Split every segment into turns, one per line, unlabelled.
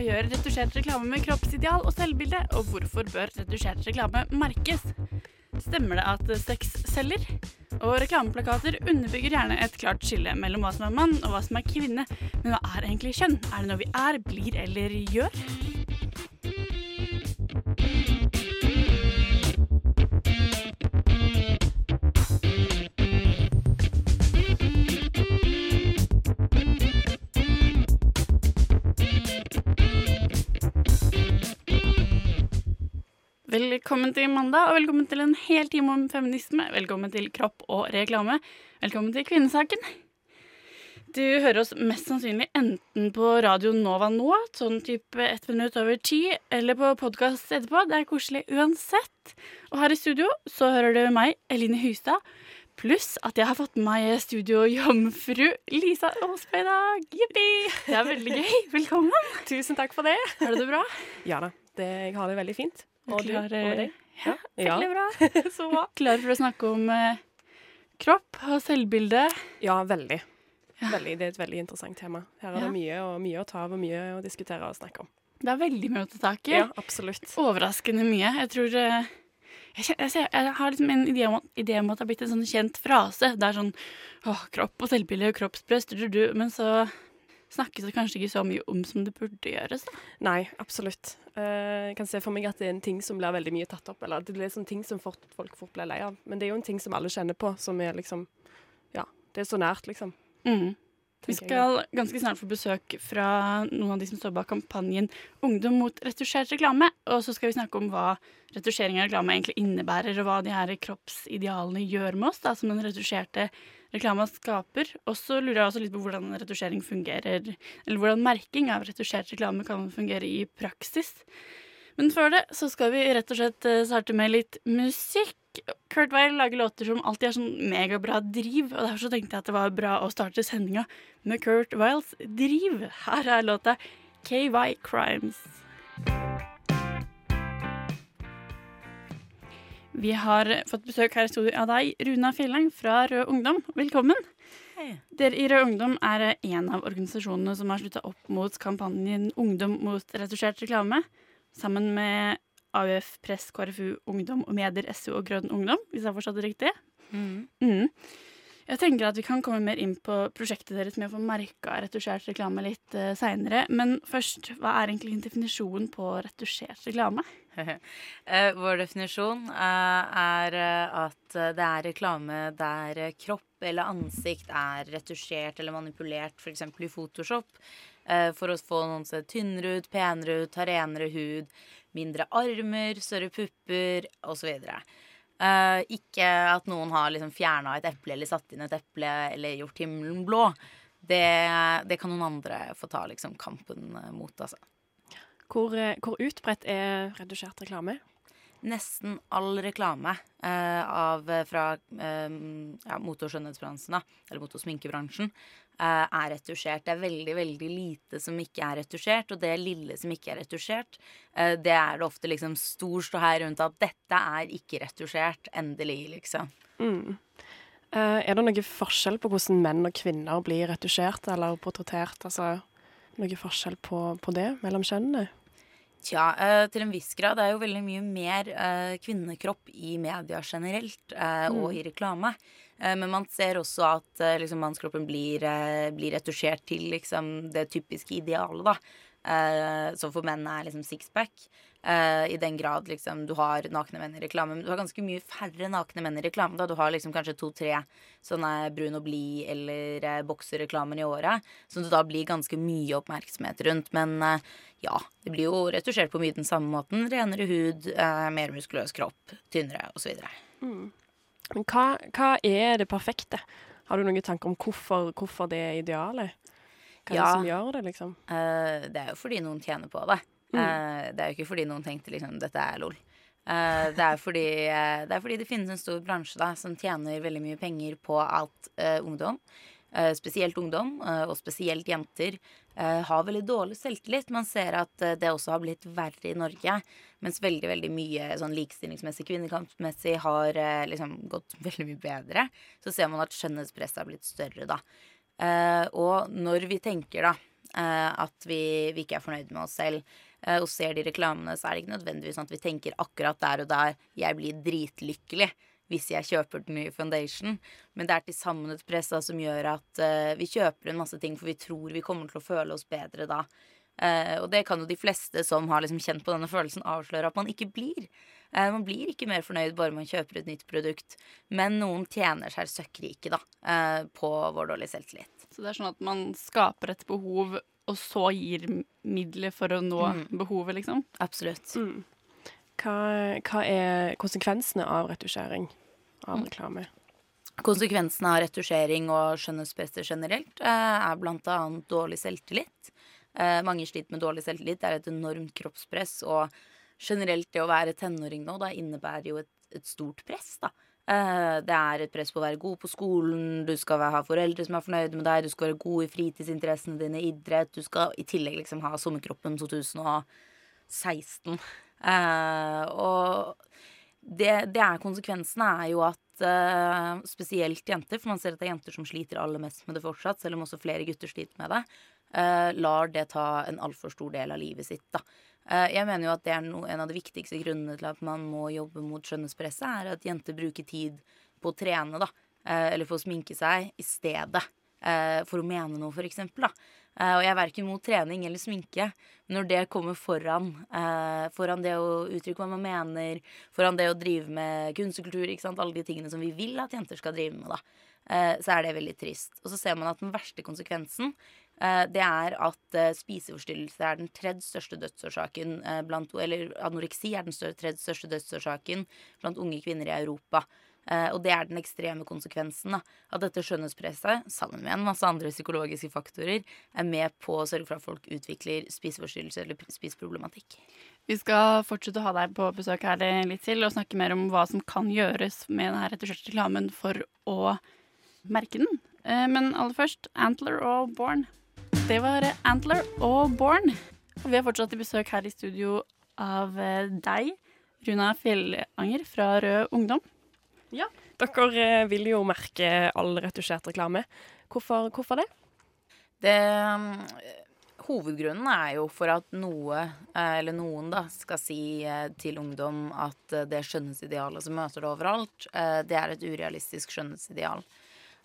Hva gjør retusjert reklame med kroppsideal og selvbilde, og hvorfor bør retusjert reklame merkes? Stemmer det at sex selger? Og reklameplakater underbygger gjerne et klart skille mellom hva som er mann og hva som er kvinne. Men hva er egentlig kjønn? Er det noe vi er, blir eller gjør? Velkommen til mandag, og velkommen til en hel time om feminisme. Velkommen til kropp og reklame. Velkommen til Kvinnesaken. Du hører oss mest sannsynlig enten på Radio Nova nå, sånn type ett minutt over ti, eller på podkast etterpå. Det er koselig uansett. Og her i studio så hører du meg, Eline Hystad, pluss at jeg har fått med meg studiojomfru Lisa Aasbø i dag. Jippi! Det er veldig gøy. Velkommen.
Tusen takk for det.
Har du det bra?
Ja da, det, jeg har det veldig fint. Og du?
Klar,
Og deg?
Ja, veldig bra.
Så bra.
Klar for å snakke om eh, kropp og selvbilde.
Ja, veldig. Veldig. Det er et veldig interessant tema. Her er
Ja.
det mye, og, mye å ta av og mye å diskutere og snakke om.
Det er veldig mye å ta tak i.
Ja, absolutt.
Overraskende mye. Jeg tror eh, jeg, jeg, ser- jeg har liksom en idé om, idé om at det har blitt en sånn kjent frase. Det er sånn åh, kropp og selvbilde og kroppspress, du, du, du. men så snakkes det kanskje ikke så mye om som det burde gjøres. Da.
Nei, absolutt. Eh, jeg kan se for meg at det er en ting som blir veldig mye tatt opp. Eller at det er sånn ting som folk fort blir lei av. Men det er jo en ting som alle kjenner på, som er liksom Ja, det er så nært, liksom.
Mm. Vi skal ganske snart få besøk fra noen av de som står bak kampanjen Ungdom mot retusjert reklame. Og så skal vi snakke om hva retusjering av reklame egentlig innebærer, og hva de her kroppsidealene gjør med oss, da, som den retusjerte reklama skaper. Og så lurer jeg også litt på hvordan retusjering fungerer, eller hvordan merking av retusjert reklame kan fungere i praksis. Men før det så skal vi rett og slett eh, starte med litt musikk. Kurt Weil lager låter som alltid er sånn megabra driv, og derfor så tenkte jeg at det var bra å starte sendinga med Kurt Wiles driv. Her er låta KY Crimes. Vi har fått besøk her i studio av deg, Runa Fjelleng fra Rød Ungdom. Velkommen.
Hei.
Dere i Rød Ungdom er en av organisasjonene som har slutta opp mot kampanjen Ungdom mot retusjert reklame, sammen med AUF, Press, KrFU, Ungdom og Medier, SU og Grønn Ungdom, hvis jeg har forstått det riktig. Mm. Jeg tenker at vi kan komme mer inn på prosjektet deres med å få merka retusjert reklame litt uh, seinere. Men først, hva er egentlig definisjonen på retusjert reklame?
Eh, vår definisjon eh, er eh, at det er reklame der kropp eller ansikt er retusjert eller manipulert, f.eks. i Photoshop, for å få noen til å se tynnere ut, penere ut, ha renere hud, mindre armer, større pupper osv. Uh, ikke at noen har liksom fjerna et eple eller satt inn et eple eller gjort himmelen blå. Det, det kan noen andre få ta liksom kampen mot, altså.
Hvor, eh, hvor utbredt er retusjert reklame?
nesten all reklame eh, av, fra eh, ja, mote- og skjønnhetsbransjen, eller mote- og sminkebransjen, eh, er retusjert. Det er veldig, veldig lite som ikke er retusjert, og det lille som ikke er retusjert, eh, det er det ofte liksom stor ståhei rundt at dette er ikke retusjert. Endelig, liksom.
Mm. Eh, er det noe forskjell på hvordan menn og kvinner blir retusjert eller portrettert? Altså, noe forskjell på, på det mellom kjønnene?
Tja, eh, til en viss grad. Det er jo veldig mye mer eh, kvinnekropp i media generelt, eh, og i reklame. Men man ser også at liksom, mannskroppen blir, blir retusjert til liksom, det typiske idealet, da. Eh, som for menn er liksom sixpack. Eh, I den grad liksom, du har nakne menn i reklame. Men du har ganske mye færre nakne menn i reklame. Da. Du har liksom kanskje to-tre sånne brun og blid eller eh, boksereklamer i året. Som det da blir ganske mye oppmerksomhet rundt. Men eh, ja, det blir jo retusjert på mye den samme måten. Renere hud, eh, mer muskuløs kropp, tynnere osv.
Men hva, hva er det perfekte? Har du noen tanker om hvorfor, hvorfor det er idealet? Hva er
Ja.
det som gjør det, liksom?
Uh, det er jo fordi noen tjener på det. Eh, det er jo ikke fordi noen tenkte liksom dette er lol. Uh, det, er fordi, det er fordi det finnes en stor bransje da, som tjener veldig mye penger på at ungdom, spesielt ungdom, og spesielt jenter, har veldig dårlig selvtillit. Man ser at det også har blitt verre i Norge. Mens veldig veldig mye sånn likestillingsmessig, kvinnekampmessig har liksom gått veldig mye bedre. Så ser man at skjønnhetspresset har blitt større, da. Eh, og når vi tenker da eh, at vi, vi ikke er fornøyd med oss selv, eh, og ser de reklamene, så er det ikke nødvendigvis sånn at vi tenker akkurat der og der jeg blir dritlykkelig hvis jeg kjøper den nye foundation. Men det er til sammen et press da, som gjør at eh, vi kjøper en masse ting, for vi tror vi kommer til å føle oss bedre da. Eh, og det kan jo de fleste som har liksom kjent på denne følelsen, avsløre at man ikke blir. Eh, man blir ikke mer fornøyd bare man kjøper et nytt produkt. Men noen tjener seg søkkrike da, eh, på vår dårlige selvtillit.
Så det er sånn at man skaper et behov, og så gir midler for å nå
Mm.
behovet, liksom.
Absolutt.
Mm. Hva, hva er konsekvensene av retusjering av
Mm.
reklame?
Konsekvensene av retusjering og skjønnhetsprester generelt eh, er bl.a. dårlig selvtillit. Eh, mange sliter med dårlig selvtillit. Det er et enormt kroppspress. Og generelt det å være tenåring nå da innebærer jo et, et stort press. da. Eh, det er et press på å være god på skolen, du skal ha foreldre som er fornøyde med deg, du skal være god i fritidsinteressene dine, idrett. Du skal i tillegg liksom ha sommerkroppen 2016. Eh, og det, det er konsekvensene er jo at eh, spesielt jenter, for man ser at det er jenter som sliter aller mest med det fortsatt, selv om også flere gutter sliter med det, lar det ta en altfor stor del av livet sitt. da. Eh, jeg mener jo at det er no, en av de viktigste grunnene til at man må jobbe mot skjønnhetspresset, er at jenter bruker tid på å trene, da. eh, eller på å sminke seg, i stedet eh, for å mene noe, for eksempel. Da. Og jeg er verken mot trening eller sminke, men når det kommer foran, foran det å uttrykke hva man mener, foran det å drive med kunstkultur, ikke sant? alle de tingene som vi vil at jenter skal drive med, da, så er det veldig trist. Og så ser man at den verste konsekvensen det er at eh, spiseforstyrrelser er den tredje største dødsårsaken eh, blant Eller anoreksi er den tredje største dødsårsaken blant unge kvinner i Europa. Eh, og det er den ekstreme konsekvensen da, at dette skjønnhetspresset, sammen med en masse andre psykologiske faktorer, er med på å sørge for at folk utvikler spiseforstyrrelser eller spiseproblematikk.
Vi skal fortsette å ha deg på besøk her litt til og snakke mer om hva som kan gjøres med denne retusjerte reklamen for å merke den. Eh, Men aller først Antler og Born. Det var Antler og Born. Og vi har fortsatt i besøk her i studio av eh, deg, Runa Fjellanger fra Rød Ungdom. Ja.
Dere eh, vil jo merke all retusjert reklame. Hvorfor, hvorfor det?
Det mm, Hovedgrunnen er jo for at noe, eh, eller noen, da, skal si eh, til ungdom at eh, det skjønnhetsidealet som møter det overalt, eh, det er et urealistisk skjønnhetsideal.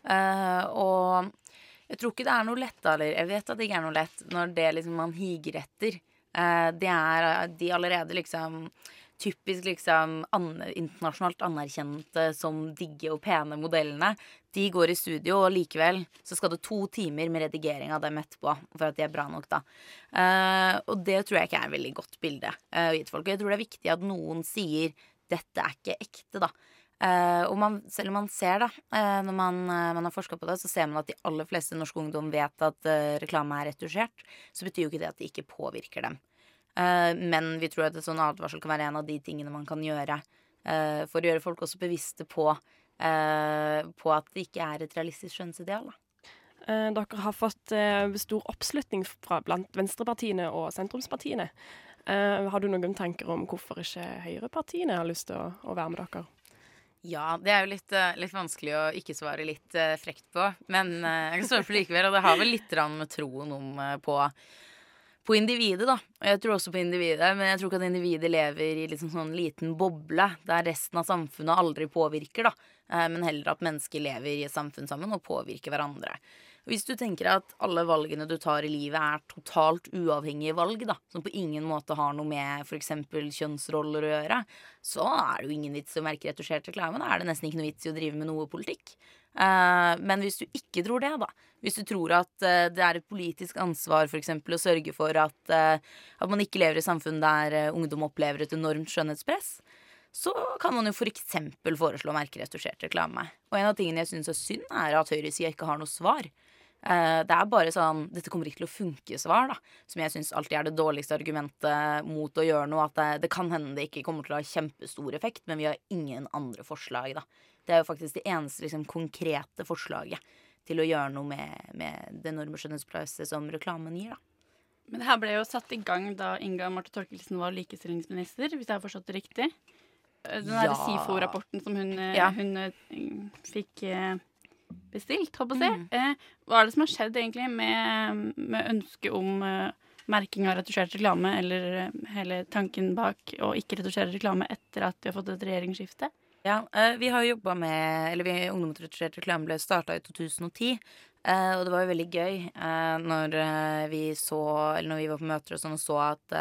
Eh, Og jeg tror ikke det er noe lett, eller jeg vet at det ikke er noe lett, når det liksom man higer etter. Eh, Det er eh, de allerede liksom typisk liksom an internasjonalt anerkjente som digge og pene modellene. De går i studio, og likevel så skal det to timer med redigering av dem etterpå for at de er bra nok, da. Uh, og det tror jeg ikke er et veldig godt bilde uh, å gi til folk. Jeg tror det er viktig at noen sier 'dette er ikke ekte', da. Eh, og man, selv om man ser da, uh, når man, uh, man har forska på det, så ser man at de aller fleste norske ungdom vet at reklame er retusjert. Så betyr jo ikke det at det ikke påvirker dem. Men vi tror at et sånn advarsel kan være en av de tingene man kan gjøre for å gjøre folk også bevisste på, på at det ikke er et realistisk skjønnsideal. da.
Dere har fått stor oppslutning fra blant venstrepartiene og sentrumspartiene. Har du noen tanker om hvorfor ikke høyrepartiene har lyst til å, å være med dere?
Ja, det er jo litt, eh, litt vanskelig å ikke svare litt eh, frekt på. Men eh, jeg kan svare på likevel, og det har vel litt med troen om på, på individet, da. Og jeg tror også på individet, men jeg tror ikke at individet lever i liksom sånn liten boble der resten av samfunnet aldri påvirker, da. Men heller at mennesker lever i et samfunn sammen og påvirker hverandre. Hvis du tenker at alle valgene du tar i livet er totalt uavhengige valg, da, som på ingen måte har noe med f.eks. kjønnsroller å gjøre, så er det jo ingen vits i å merke retusjert reklame. Da er det nesten ikke noe vits i å drive med noe politikk. Eh, men hvis du ikke tror det, da, hvis du tror at eh, det er et politisk ansvar for eksempel, å sørge for at, eh, at man ikke lever i samfunn der ungdom opplever et enormt skjønnhetspress, så kan man jo f.eks. For foreslå å merke retusjert reklame. Og en av tingene jeg syns er synd, er at høyresida ikke har noe svar. Eh, det er bare sånn 'dette kommer ikke til å funke'-svar, da. Som jeg syns alltid er det dårligste argumentet mot å gjøre noe. At det, det kan hende det ikke kommer til å ha kjempestor effekt, men vi har ingen andre forslag, da. Det er jo faktisk det eneste liksom, konkrete forslaget til å gjøre noe med, med det enorme skjønnhetspresset som reklamen gir, da.
Men det her ble jo satt i gang da Inga Marte Torkelsen var likestillingsminister, hvis jeg har forstått det riktig. Eh, Den
Ja.
SIFO-rapporten som hun, eh,
Ja.
hun fikk bestilt, å si.
Mm.
Eh, Hva er det som har skjedd egentlig med, med ønsket om uh, merking av retusjert reklame, eller uh, hele tanken bak å ikke retusjere reklame etter at vi har fått et regjeringsskifte?
Ja, uh, vi har jo jobba med Eller vi, Ungdom mot retusjert reklame ble starta i 2010. eh, og det var jo veldig gøy når vi så Eller når vi var på møter og sånn og så at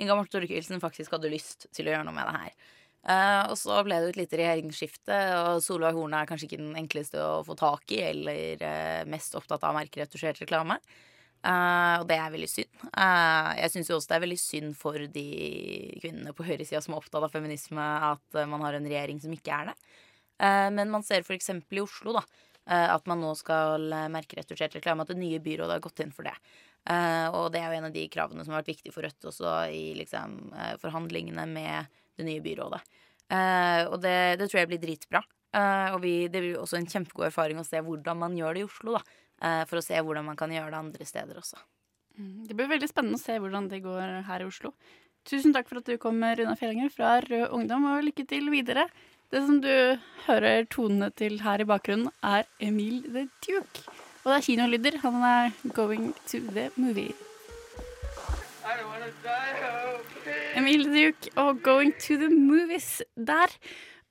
Inga Marte Thorkildsen faktisk hadde lyst til å gjøre noe med det her. Eh, og så ble det jo et lite regjeringsskifte, og Solveig Horne er kanskje ikke den enkleste å få tak i, eller uh, mest opptatt av merkeretusjert reklame. Uh, og det er veldig synd. Jeg syns jo også det er veldig synd for de kvinnene på høyresida som er opptatt av feminisme, at man har en regjering som ikke er det. Men man ser f.eks. i Oslo da, at man nå skal eh, merke retusjert reklame, at det nye byrådet har gått inn for det. Eh, og det er jo en av de kravene som har vært viktig for Rødt også i liksom, uh, forhandlingene med det nye byrådet. Uh, og det, det tror jeg blir dritbra. Og vi, det blir også en kjempegod erfaring å se hvordan man gjør det i Oslo, da. For å se hvordan man kan gjøre det andre steder også.
Mm, Det blir veldig spennende å se hvordan det går her i Oslo. Tusen takk for at du kom, Runa Fjellanger fra Rød Ungdom, og lykke til videre. Det som du hører tonene til her i bakgrunnen, er Emil the Duke. Og det er kinolyder. Han er 'Going to the Movie'. Emil Duke og 'Going to the Movies' der.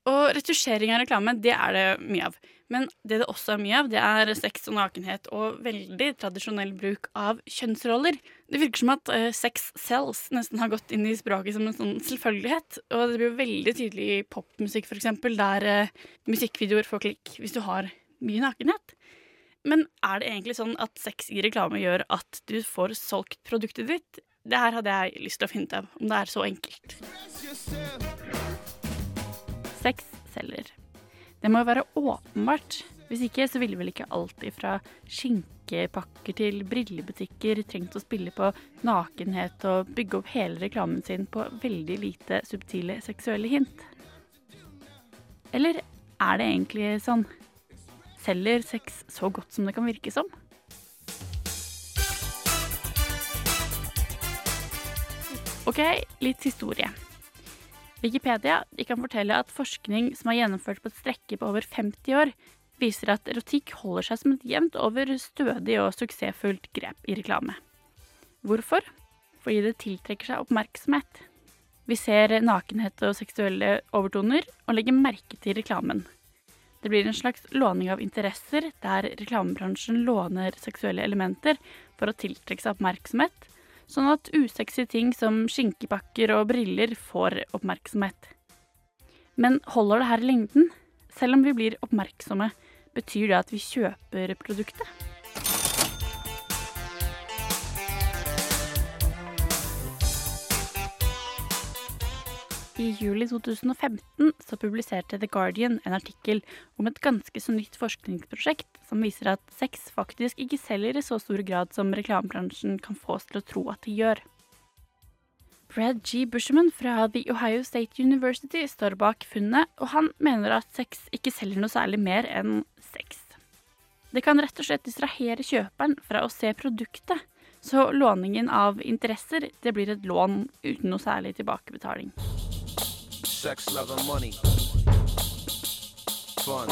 Og retusjering av reklame, det er det mye av. Men det det også er mye av, det er sex og nakenhet og veldig tradisjonell bruk av kjønnsroller. Det virker som at eh, sex sells nesten har gått inn i språket som en sånn selvfølgelighet. Og det blir veldig tydelig i popmusikk, f.eks., der eh, musikkvideoer får klikk hvis du har mye nakenhet. Men er det egentlig sånn at sex i reklame gjør at du får solgt produktet ditt? Det her hadde jeg lyst til å finne ut av, om det er så enkelt. Sex selger. Det må jo være åpenbart. Hvis ikke så ville vel ikke alltid fra skinkepakker til brillebutikker trengt å spille på nakenhet og bygge opp hele reklamen sin på veldig lite subtile seksuelle hint. Eller er det egentlig sånn? Selger sex så godt som det kan virke som? Ok, litt historie. Wikipedia kan fortelle at forskning som er gjennomført på et strekke på over 50 år, viser at erotikk holder seg som et jevnt over stødig og suksessfullt grep i reklame. Hvorfor? Fordi det tiltrekker seg oppmerksomhet. Vi ser nakenhet og seksuelle overtoner og legger merke til reklamen. Det blir en slags låning av interesser, der reklamebransjen låner seksuelle elementer for å tiltrekke seg oppmerksomhet, sånn at usexy ting som skinkepakker og briller får oppmerksomhet. Men holder det her i lengden? Selv om vi blir oppmerksomme, betyr det at vi kjøper produktet? I juli 2015 så publiserte The Guardian en artikkel om et ganske så nytt forskningsprosjekt som viser at sex faktisk ikke selger i så stor grad som reklamebransjen kan få oss til å tro at de gjør. Brad G. Bushman fra The Ohio State University står bak funnet, og han mener at sex ikke selger noe særlig mer enn sex. Det kan rett og slett distrahere kjøperen fra å se produktet, så låningen av interesser det blir et lån uten noe særlig tilbakebetaling.
Sex, love, and money. Fun.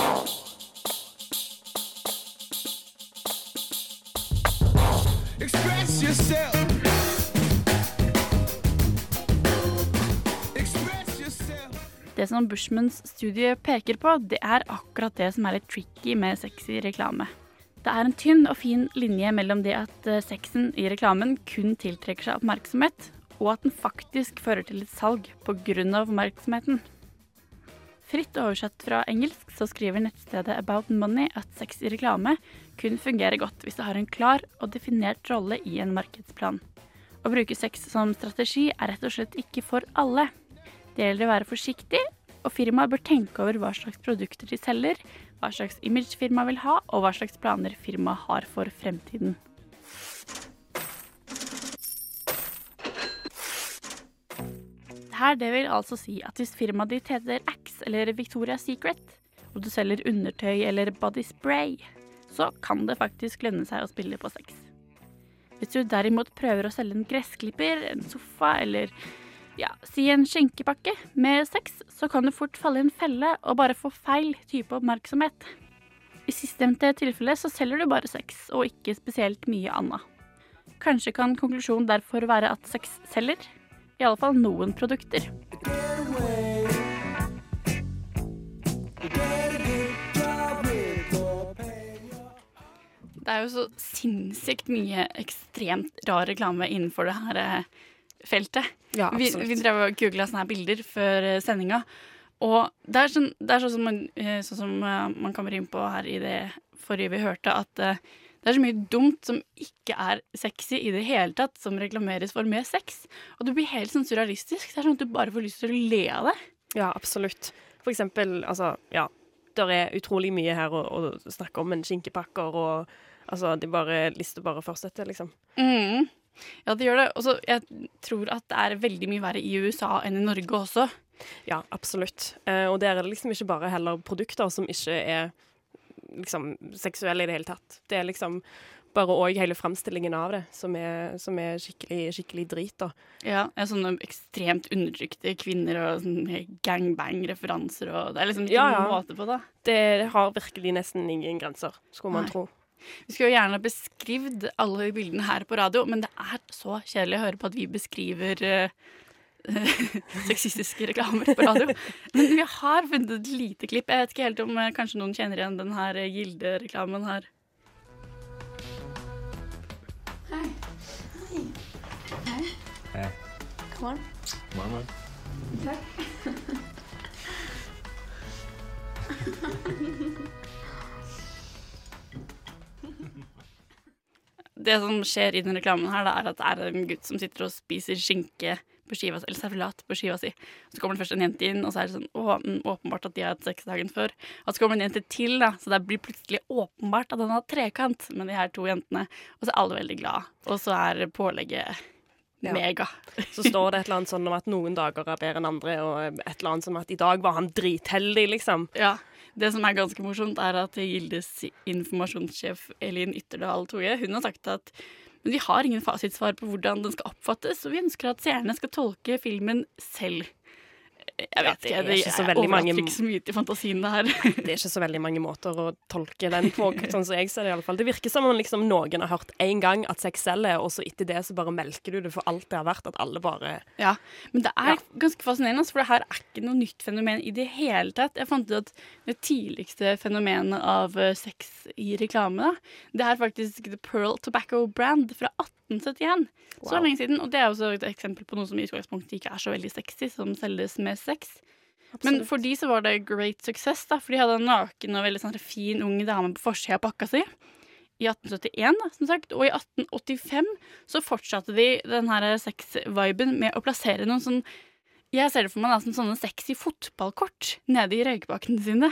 Express yourself.
Det som Bushmans studie peker på, det er akkurat det som er litt tricky med sexy reklame. Det er en tynn og fin linje mellom det at eh, sexen i reklamen kun tiltrekker seg oppmerksomhet, og at den faktisk fører til et salg pga. oppmerksomheten. Fritt oversatt fra engelsk så skriver nettstedet About Money at sex i reklame kun fungerer godt hvis det har en klar og definert rolle i en markedsplan. Å bruke sex som strategi er rett og slett ikke for alle. Det gjelder å være forsiktig, og firmaet bør tenke over hva slags produkter de selger, hva slags image firmaet vil ha, og hva slags planer firmaet har for fremtiden. Her det vil altså si at hvis firmaet ditt heter Axe eller Victoria's Secret, og du selger undertøy eller body spray, så kan det faktisk lønne seg å spille på sex. Hvis du derimot prøver å selge en gressklipper, en sofa eller ja, si en skjenkepakke med sex, så kan du fort falle i en felle og bare få feil type oppmerksomhet. I sistnevnte tilfelle så selger du bare sex, og ikke spesielt mye annet. Kanskje kan konklusjonen derfor være at sex selger? I alle fall noen produkter. Det er jo så sinnssykt mye ekstremt rar reklame innenfor det her eh, feltet.
Ja,
Vi, vi drev og googla sånne her bilder før eh, sendinga. Og det er sånn, det er sånn som, man, eh, sånn som man kommer inn på her i det forrige vi hørte, at det er så mye dumt som ikke er sexy i det hele tatt, som reklameres for med sex. Og det blir helt sånn surrealistisk. Det er sånn at du bare får lyst til å le av det.
Ja, absolutt. For eksempel, altså, ja. Det er utrolig mye her å, å snakke om, men skinkepakker og Altså, de bare lister bare fortsetter, liksom.
Mm. Ja, det gjør det. Og så jeg tror at det er veldig mye verre i USA enn i Norge også.
Ja, absolutt. Eh, og der er det liksom ikke bare heller produkter som ikke er liksom seksuelle i det hele tatt. Det er liksom bare òg hele framstillingen av det som er, som er skikkelig, skikkelig drit, da.
Ja, er sånne ekstremt undertrykte kvinner og gangbang-referanser og Det er liksom ikke
Ja, ja.
måte på det.
Det har virkelig nesten ingen grenser, skulle man
Nei.
tro.
Vi skulle jo gjerne beskrevet alle bildene her på radio, men det er så kjedelig å høre på at vi beskriver eh, sexistiske reklamer på radio. Men vi har funnet et lite klipp. Jeg vet ikke helt om eh, kanskje noen kjenner igjen den her eh, Gilde-reklamen her. Det som skjer i den reklamen her, da, er at det er en gutt som sitter og spiser skinke på skiva eller servelat på skiva si. Så kommer det først en jente inn, og så er det sånn å, mm, åpenbart at de har hatt sex dagen før. Og så kommer det en jente til, da, så det blir plutselig åpenbart at han har trekant med de her to jentene. Og så er alle veldig glad. Og så er pålegget
Ja.
mega.
Så står det et eller annet sånn om at noen dager er bedre enn andre, og et eller annet som at i dag var han dritheldig, liksom.
Ja. Det som er ganske morsomt, er at Gildes informasjonssjef Elin Ytterdal Toje hun har sagt at men vi har ingen fasitsvar på hvordan den skal oppfattes, og vi ønsker at seerne skal tolke filmen selv. Jeg
vet
vet
det
ikke,
er ikke så veldig mange-
ikke så mye til fantasien det her.
Det er ikke så veldig mange måter å tolke den på, sånn som jeg ser det i alle fall. Det virker som om liksom noen har hørt én gang at sex selger, og så etter det så bare melker du det for alt det har vært, at alle bare
Ja, Men det er
Ja.
ganske fascinerende, for det her er ikke noe nytt fenomen i det hele tatt. Jeg fant ut at det tidligste fenomenet av eh, sex i reklame, da, det er faktisk The Pearl Tobacco Brand fra 1871. Så lenge siden. Og det er også et eksempel på noe som i utgangspunktet ikke er så veldig sexy, som selges med sex. Men for de så var det great success, da, for de hadde en naken og veldig sånn fin ung dame på forsida av pakka si. I 1871, da, som sagt. Og i 1885 så fortsatte de den her sex-viben med å plassere noen sånn Jeg ser det for meg da, som sånne sexy fotballkort nede i røykbakkene sine.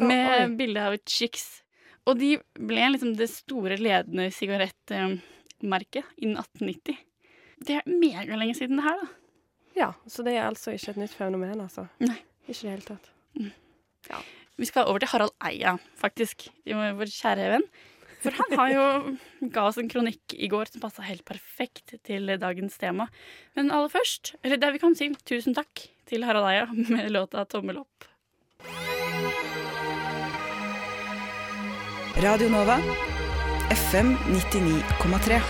Med
oh,
bilde av chicks. Og de ble liksom det store ledende sigarettmerket innen 1890. Det er megalenge siden det her, da.
Ja, så det er altså ikke et nytt fenomen, altså.
Nei.
Ikke i det hele tatt.
Vi skal over til Harald Eia, faktisk. Vår kjære venn. For han har jo ga oss en kronikk i går som passa helt perfekt til dagens tema. Men aller først, eller det vi kan si tusen takk til Harald Eia med låta 'Tommel opp'.
Radio Nova. FM 99,3.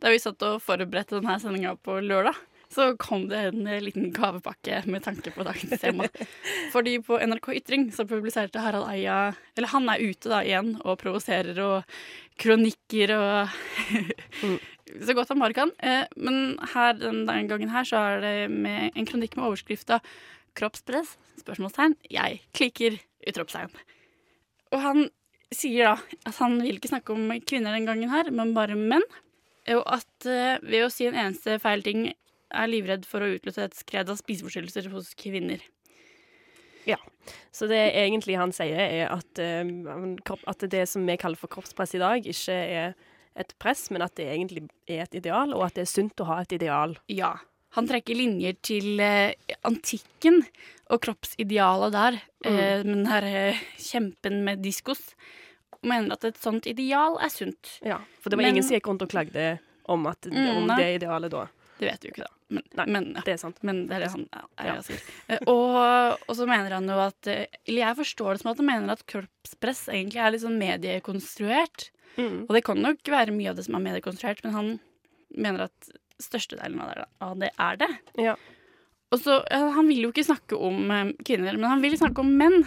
Da vi satt og forberedte denne sendinga på lørdag, så kom det en liten gavepakke med tanke på dagens tema. Fordi på NRK Ytring så publiserte Harald Eia Eller han er ute da igjen og provoserer og kronikker og Så godt han bare kan. Eh, Men her, den, den gangen her så er det med en kronikk med overskrifta 'Kroppspress?' spørsmålstegn. Jeg klikker utropstegn. Og han sier da at han vil ikke snakke om kvinner den gangen her, men bare menn. Og at eh, ved å si en eneste feil ting er livredd for å utløse et skred av spiseforstyrrelser hos kvinner. Ja.
Så det egentlig han sier, er at, eh, at det som vi kaller for kroppspress i dag, ikke er et press, men at det egentlig er et ideal, og at det er sunt å ha et ideal.
Ja. Han trekker linjer til eh, antikken og kroppsidealet der. Eh, med den her eh, kjempen med diskos. Og mener at et sånt ideal er sunt.
Ja, For det var
Men-
ingen som gikk rundt og klagde om, at,
Mm,
om det idealet da.
Det vet du jo ikke, da. Men,
Nei.
men, ja.
Det er sant.
men det er det han ja, er
Ja.
sier. Eh, Og, og så mener han jo at eh, Eller jeg forstår det som at han mener at kroppspress egentlig er litt sånn mediekonstruert.
Mm.
Og det kan nok være mye av det som er mediekonstruert, men han mener at størstedelen av det, er det.
Ja.
Og så, Han vil jo ikke snakke om eh, kvinner, men han vil snakke om menn.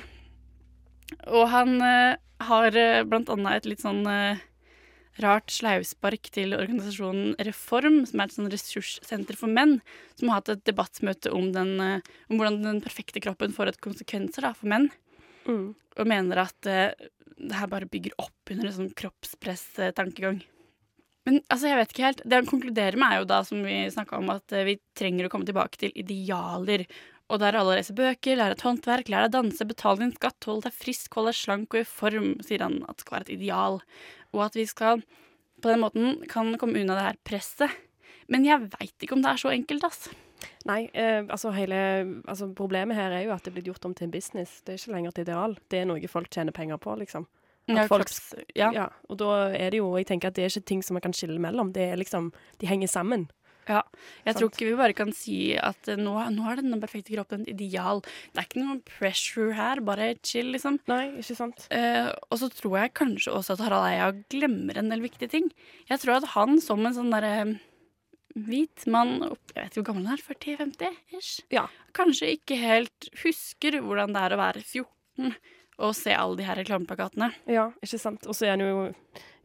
Og han uh, har eh, blant annet et litt sånn uh, rart slauspark til organisasjonen Reform, som er et sånn ressurssenter for menn, som har hatt et debattmøte om, den, om hvordan den perfekte kroppen får et konsekvenser da, for menn
Mm.
og mener at eh, det her bare bygger opp under en sånn kroppspress-tankegang. Men altså, jeg vet ikke helt. Det han konkluderer med, er jo da, som vi snakka om, at eh, vi trenger å komme tilbake til idealer. Og der alle leser bøker, lærer et håndverk, lærer å danse, betaler din skatt, hold deg frisk, hold deg slank og i form, sier han at det skal være et ideal. Og at vi skal på den måten kan komme unna det her presset. Men jeg veit ikke om det er så enkelt, ass.
Nei, eh, altså hele altså Problemet her er jo at det er blitt gjort om til en business. Det er ikke lenger et ideal. Det er noe folk tjener penger på, liksom.
Ja,
folk-
ja.
Ja, og da er det jo Jeg tenker at det er ikke ting som man kan skille mellom. Det er liksom De henger sammen.
Ja, jeg
Sant.
tror ikke vi bare kan si at eh, nå, nå er denne perfekte kroppen et ideal. Det er ikke noe pressure her, bare chill, liksom.
Nei, ikke sant?
Eh, og så tror jeg kanskje også at Harald Eia glemmer en del viktige ting. Jeg tror at han som en sånn derre hvit mann Jeg vet ikke hvor gammel han er, 40-50 ish?
Ja.
Kanskje ikke helt husker hvordan det er å være 14 og se alle de her reklameplakatene.
Ja, ikke sant. Og så er han jo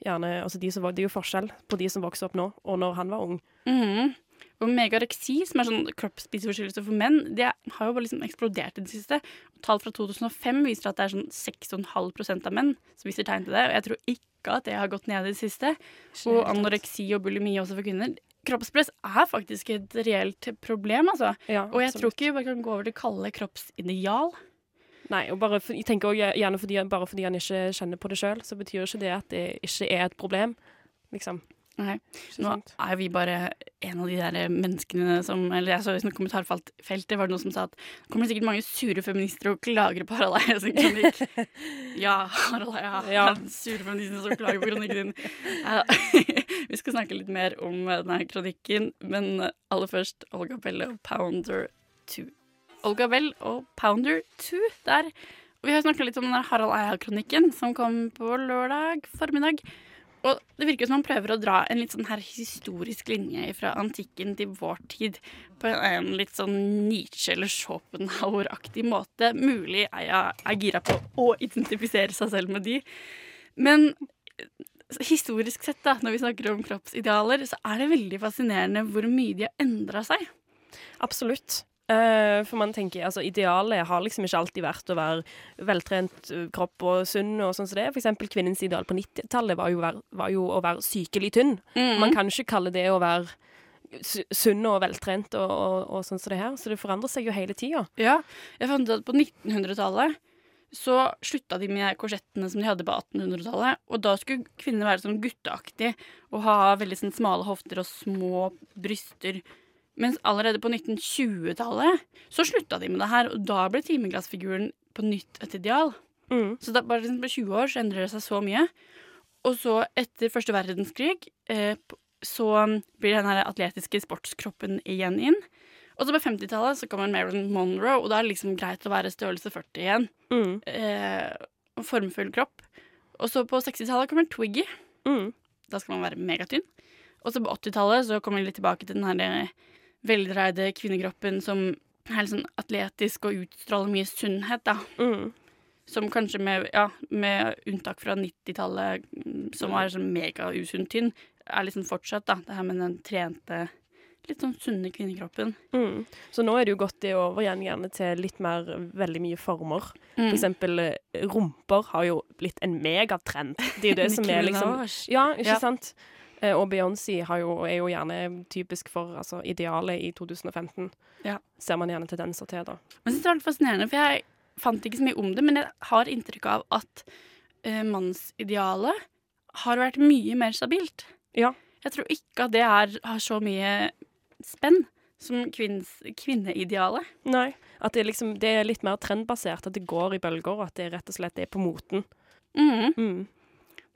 gjerne altså de som, Det er jo forskjell på de som vokser opp nå, og når han var ung.
Mhm. Og megareksi, som er sånn kroppsspiseforstyrrelse for menn, det har jo bare liksom eksplodert i det siste. Tall fra 2005 viser at det er sånn 6,5% av menn som viser tegn til det. Og jeg tror ikke at det har gått ned i det siste. Og anoreksi og bulimi også for kvinner. Kroppspress er faktisk et reelt problem, altså.
Ja,
Og jeg tror ikke bare kan gå over til å kalle kroppsideal.
Nei, og bare for, jeg tenker også gjerne fordi, bare fordi han ikke kjenner på det sjøl, så betyr ikke det at det ikke er et problem. Liksom.
Nei. Nå er vi bare en av de der menneskene som Eller jeg så i sånn kommentarfeltet var det noen som sa at det kommer sikkert mange sure feminister og klager på Harald Eia sin kronikk. ja, Harald Eia
Ja.
sure feminister som klager på kronikken din. Vi skal snakke litt mer om eh, denne kronikken, men eh, aller først Olga Bell og Pounder 2. Olga Bell og Pounder 2 der. Vi har snakka litt om den Harald Eia-kronikken som kom på lørdag formiddag. Og det virker som han prøver å dra en litt sånn her historisk linje fra antikken til vår tid på en litt sånn Nietzsche- eller Schopenhauer-aktig måte. Mulig Eia er gira på å identifisere seg selv med de. Men historisk sett, da, når vi snakker om kroppsidealer, så er det veldig fascinerende hvor mye de har endra seg.
Absolutt. Eh, for man tenker, altså Idealet har liksom ikke alltid vært å være veltrent kropp og sunn. og sånn som det. For eksempel Kvinnens ideal på 90-tallet var, jo var jo å være sykelig tynn.
Mm.
Man kan ikke kalle det å være sunn og veltrent og, og, og sånn som det her. Så det forandrer seg jo hele tida.
Ja, jeg fant ut at på 1900-tallet så slutta de med korsettene som de hadde på 1800-tallet. Og da skulle kvinner være sånn gutteaktig og ha veldig sånn smale hofter og små bryster. Mens allerede på 1920-tallet så slutta de med det her, og da ble timeglassfiguren på nytt et ideal.
Mm.
Så da, bare liksom på 20 år så endrer det seg så mye. Og så etter første verdenskrig eh, så blir den her atletiske sportskroppen igjen inn. Og så på 50-tallet så kommer Marilyn Monroe, og da er det liksom greit å være størrelse 40 igjen.
Mm.
Eh, formfull kropp. Og så på 60-tallet kommer Twiggy.
Mm.
Da skal man være megatynn. Og så på 80-tallet så kommer vi litt tilbake til den her eh, veldreide kvinnekroppen som er litt sånn atletisk og utstråler mye sunnhet, da.
Mm.
Som kanskje med, ja, med unntak fra 90-tallet, mm, som var sånn megausunn tynn, er liksom fortsatt, da. Det her med den trente, litt sånn sunne kvinnekroppen.
Mm. Så nå er det jo gått i over igjen gjerne til litt mer veldig mye former.
Mm.
For eksempel eh, rumper har jo blitt en megatrend. Det er jo det som er liksom Ja, ikke
Ja.
sant? Eh, og Beyoncé har jo, er jo gjerne typisk for altså, idealet i 2015.
Ja.
Ser man gjerne tendenser til, da.
Men det var litt fascinerende, for jeg fant ikke så mye om det, men jeg har inntrykk av at uh, mannsidealet har vært mye mer stabilt.
Ja.
Jeg tror ikke at det er, har så mye spenn som kvinns, kvinneidealet.
Nei. At det, liksom, det er litt mer trendbasert, at det går i bølger, og at det rett og slett er på moten.
Mm.
Mm.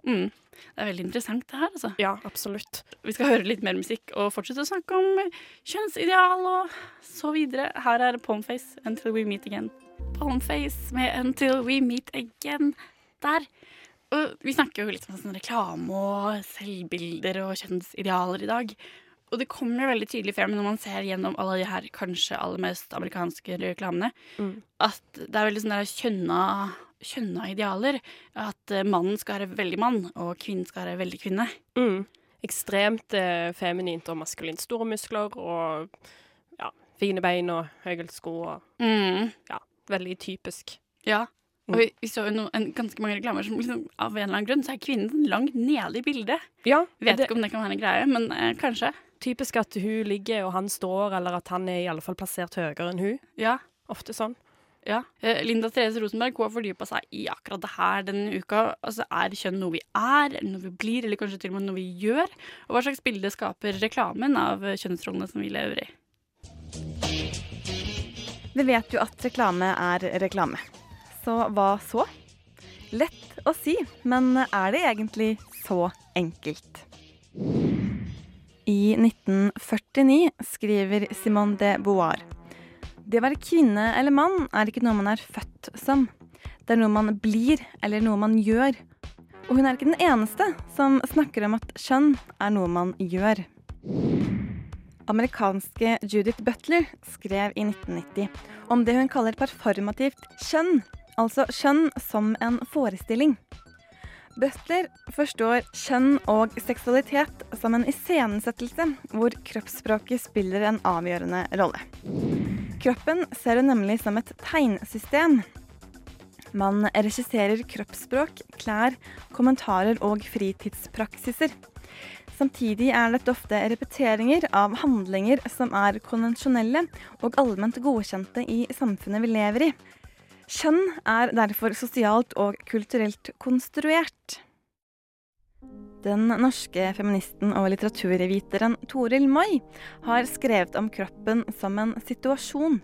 Mm. Det er veldig interessant, det her, altså.
Ja, absolutt.
Vi skal høre litt mer musikk og fortsette å snakke om kjønnsideal og så videre. Her er Palmface, 'Until We Meet Again'. Palmface med 'Until We Meet Again' der. Og vi snakker jo litt om sånn reklame og selvbilder og kjønnsidealer i dag. Og det kommer jo veldig tydelig frem når man ser gjennom alle de her kanskje aller mest amerikanske reklamene,
Mm.
at det er veldig sånn der kjønna, kjønna idealer. At eh, mannen skal være veldig mann, og kvinnen skal være veldig kvinne.
Mm. Ekstremt eh, feminint og maskulint. Store muskler og ja, fine bein og høyhælte sko og
Mm.
veldig typisk.
Ja.
Mm.
Og vi, vi så jo no, en, ganske mange reklamer som liksom, av en eller annen grunn så er kvinnen langt nede i bildet.
Ja,
Vet
det
ikke om det kan være en greie, men eh, kanskje.
typisk at hun ligger og han står, eller at han er i alle fall plassert høyere enn hun.
Ja.
Ofte sånn.
Ja. Eh, Linda Therese Rosenberg hun har fordypa seg i akkurat det her denne uka. Altså, Er kjønn noe vi er, noe vi blir, eller kanskje til og med noe vi gjør? Og hva slags bilde skaper reklamen av kjønnsrollene som vi lever i?
Vi vet jo at reklame er reklame. Så hva så? Lett å si, men er det egentlig så enkelt? I 1949 skriver Simone de Beauvoir Det å være kvinne eller mann er ikke noe man er født som. Det er noe man blir, eller noe man gjør. Og hun er ikke den eneste som snakker om at kjønn er noe man gjør. Amerikanske Judith Butler skrev i 1990 om det hun kaller performativt kjønn, altså kjønn som en forestilling. Butler forstår kjønn og seksualitet som en iscenesettelse hvor kroppsspråket spiller en avgjørende rolle. Kroppen ser hun nemlig som et tegnsystem. Man regisserer kroppsspråk, klær, kommentarer og fritidspraksiser. Samtidig er dette ofte repeteringer av handlinger som er konvensjonelle og allment godkjente i samfunnet vi lever i. Kjønn er derfor sosialt og kulturelt konstruert. Den norske feministen og litteraturviteren Toril Moi har skrevet om kroppen som en situasjon.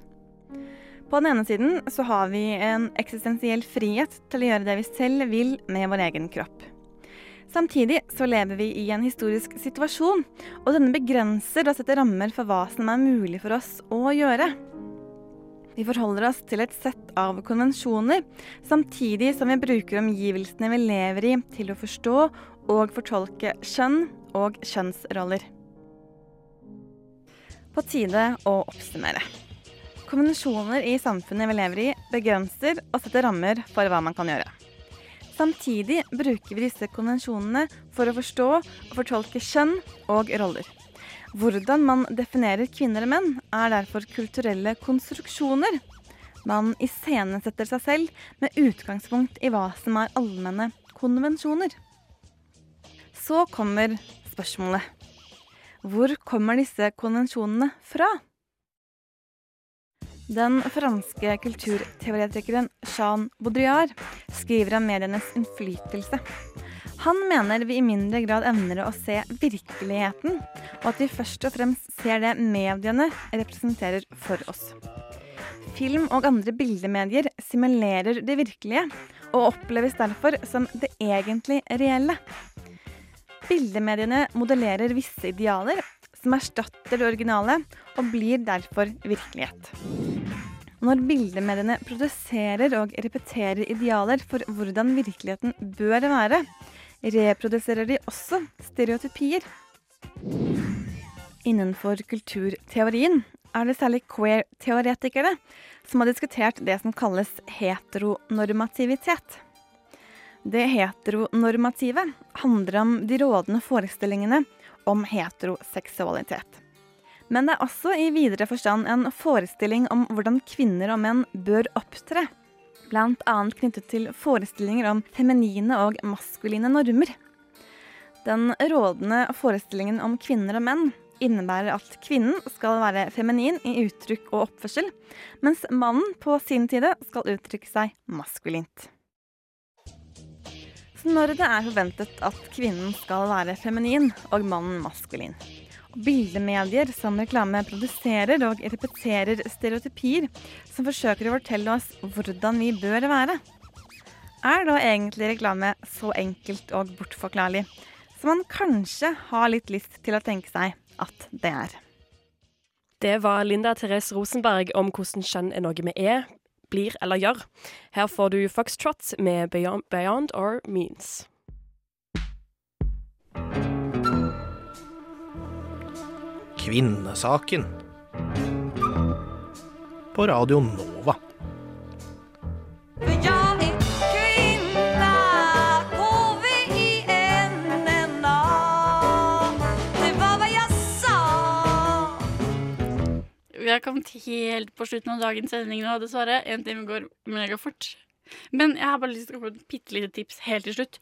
På den ene siden så har vi en eksistensiell frihet til å gjøre det vi selv vil med vår egen kropp. Samtidig så lever vi i en historisk situasjon, og denne begrenser og setter rammer for hva som er mulig for oss å gjøre. Vi forholder oss til et sett av konvensjoner, samtidig som vi bruker omgivelsene vi lever i til å forstå og fortolke kjønn og kjønnsroller. På tide å oppsummere. Konvensjoner i samfunnet vi lever i, begrenser og setter rammer for hva man kan gjøre. Samtidig bruker vi disse konvensjonene for å forstå og fortolke kjønn og roller. Hvordan man definerer kvinner og menn, er derfor kulturelle konstruksjoner. Man iscenesetter seg selv med utgangspunkt i hva som er allmenne konvensjoner. Så kommer spørsmålet. Hvor kommer disse konvensjonene fra? Den franske kulturteoretikeren Jean Baudrillard skriver om medienes innflytelse. Han mener vi i mindre grad evner å se virkeligheten, og at vi først og fremst ser det mediene representerer for oss. Film og andre bildemedier simulerer det virkelige, og oppleves derfor som det egentlig reelle. Bildemediene modellerer visse idealer som erstatter det originale, og blir derfor virkelighet. Når bildemediene produserer og repeterer idealer for hvordan virkeligheten bør være, reproduserer de også stereotypier. Innenfor kulturteorien er det særlig queer-teoretikere som har diskutert det som kalles heteronormativitet. Det heteronormative handler om de rådende forestillingene om heteroseksualitet. Men det er også i videre forstand en forestilling om hvordan kvinner og menn bør opptre. Annet knyttet til forestillinger om feminine og maskuline normer. Den rådende forestillingen om kvinner og menn innebærer at kvinnen skal være feminin i uttrykk og oppførsel, mens mannen på sin side skal uttrykke seg maskulint. Så når det er forventet at kvinnen skal være feminin og mannen maskulin, bildemedier som reklame produserer og repeterer stereotypier som forsøker å fortelle oss hvordan vi bør være, er da egentlig reklame så enkelt og bortforklarlig som man kanskje har litt lyst til å tenke seg at det er.
Det var Linda Therese Rosenberg om hvordan kjønn er noe vi er, blir eller gjør. Her får du Foxtrot med Beyond, Beyond Our Means.
Kvinnesaken. På Radio Nova.
Vi har kommet helt på slutten av dagens sending nå, dessverre. En time går megafort. Men jeg har bare lyst til å komme med et bitte lite tips helt til slutt.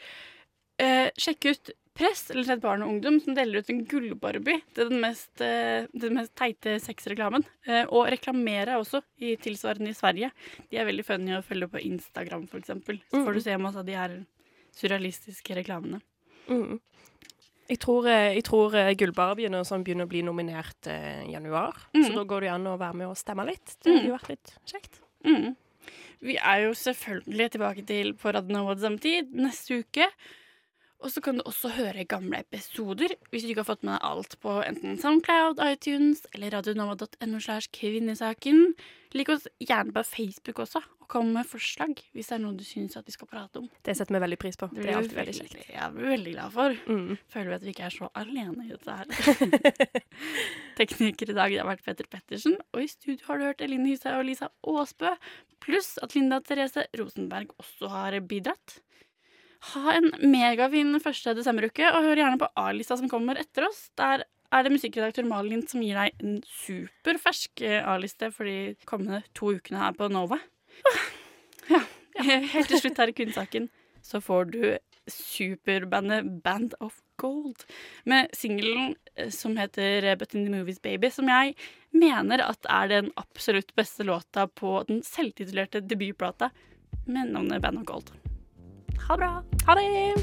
Eh, sjekk ut Press eller Redd Barn og Ungdom, som deler ut en gullbarbie til den mest, eh, den mest teite sexreklamen. Eh, og reklamerer også, i tilsvarende i Sverige. De er veldig funny å følge på Instagram, eksempel. Så får du se masse av de her surrealistiske reklamene.
Mm. Jeg tror, eh, jeg tror Gullbarbiene sånn begynner å bli nominert eh, i januar.
Mm.
Så da går det an å være med og stemme litt. Det hadde jo vært litt kjekt.
Mm. Vi er jo selvfølgelig tilbake til på Radio Nova til samme tid neste uke. Og så kan du også høre gamle episoder hvis du ikke har fått med deg alt på enten Soundcloud, iTunes eller radionova.no slash kvinnesaken. Lik oss gjerne på Facebook også, og kom med forslag hvis det er noe du syns at vi skal prate om.
Det setter vi veldig pris på. Det,
blir
er alltid veldig kjekt.
Det er vi veldig glad for.
Mm.
Føler vi at vi ikke er så alene i dette her. Tekniker i dag det har vært Petter Pettersen, og i studio har du hørt Eline Hushaug og Lisa Aasbø, pluss at Linda Therese Rosenberg også har bidratt. Ha en megafin første desemberuke, og hør gjerne på A-lista som kommer etter oss. Der er det musikkredaktør Malin som gir deg en superfersk eh, A-liste for de kommende to ukene her på Nova. Ja, Helt til slutt her i Kvinnesaken så får du superbandet Band of Gold med singelen eh, som heter But in the Movies Baby, som jeg mener at er den absolutt beste låta på den selvtitulerte debutplata med navnet Band of Gold. Ha det bra.
Ha det!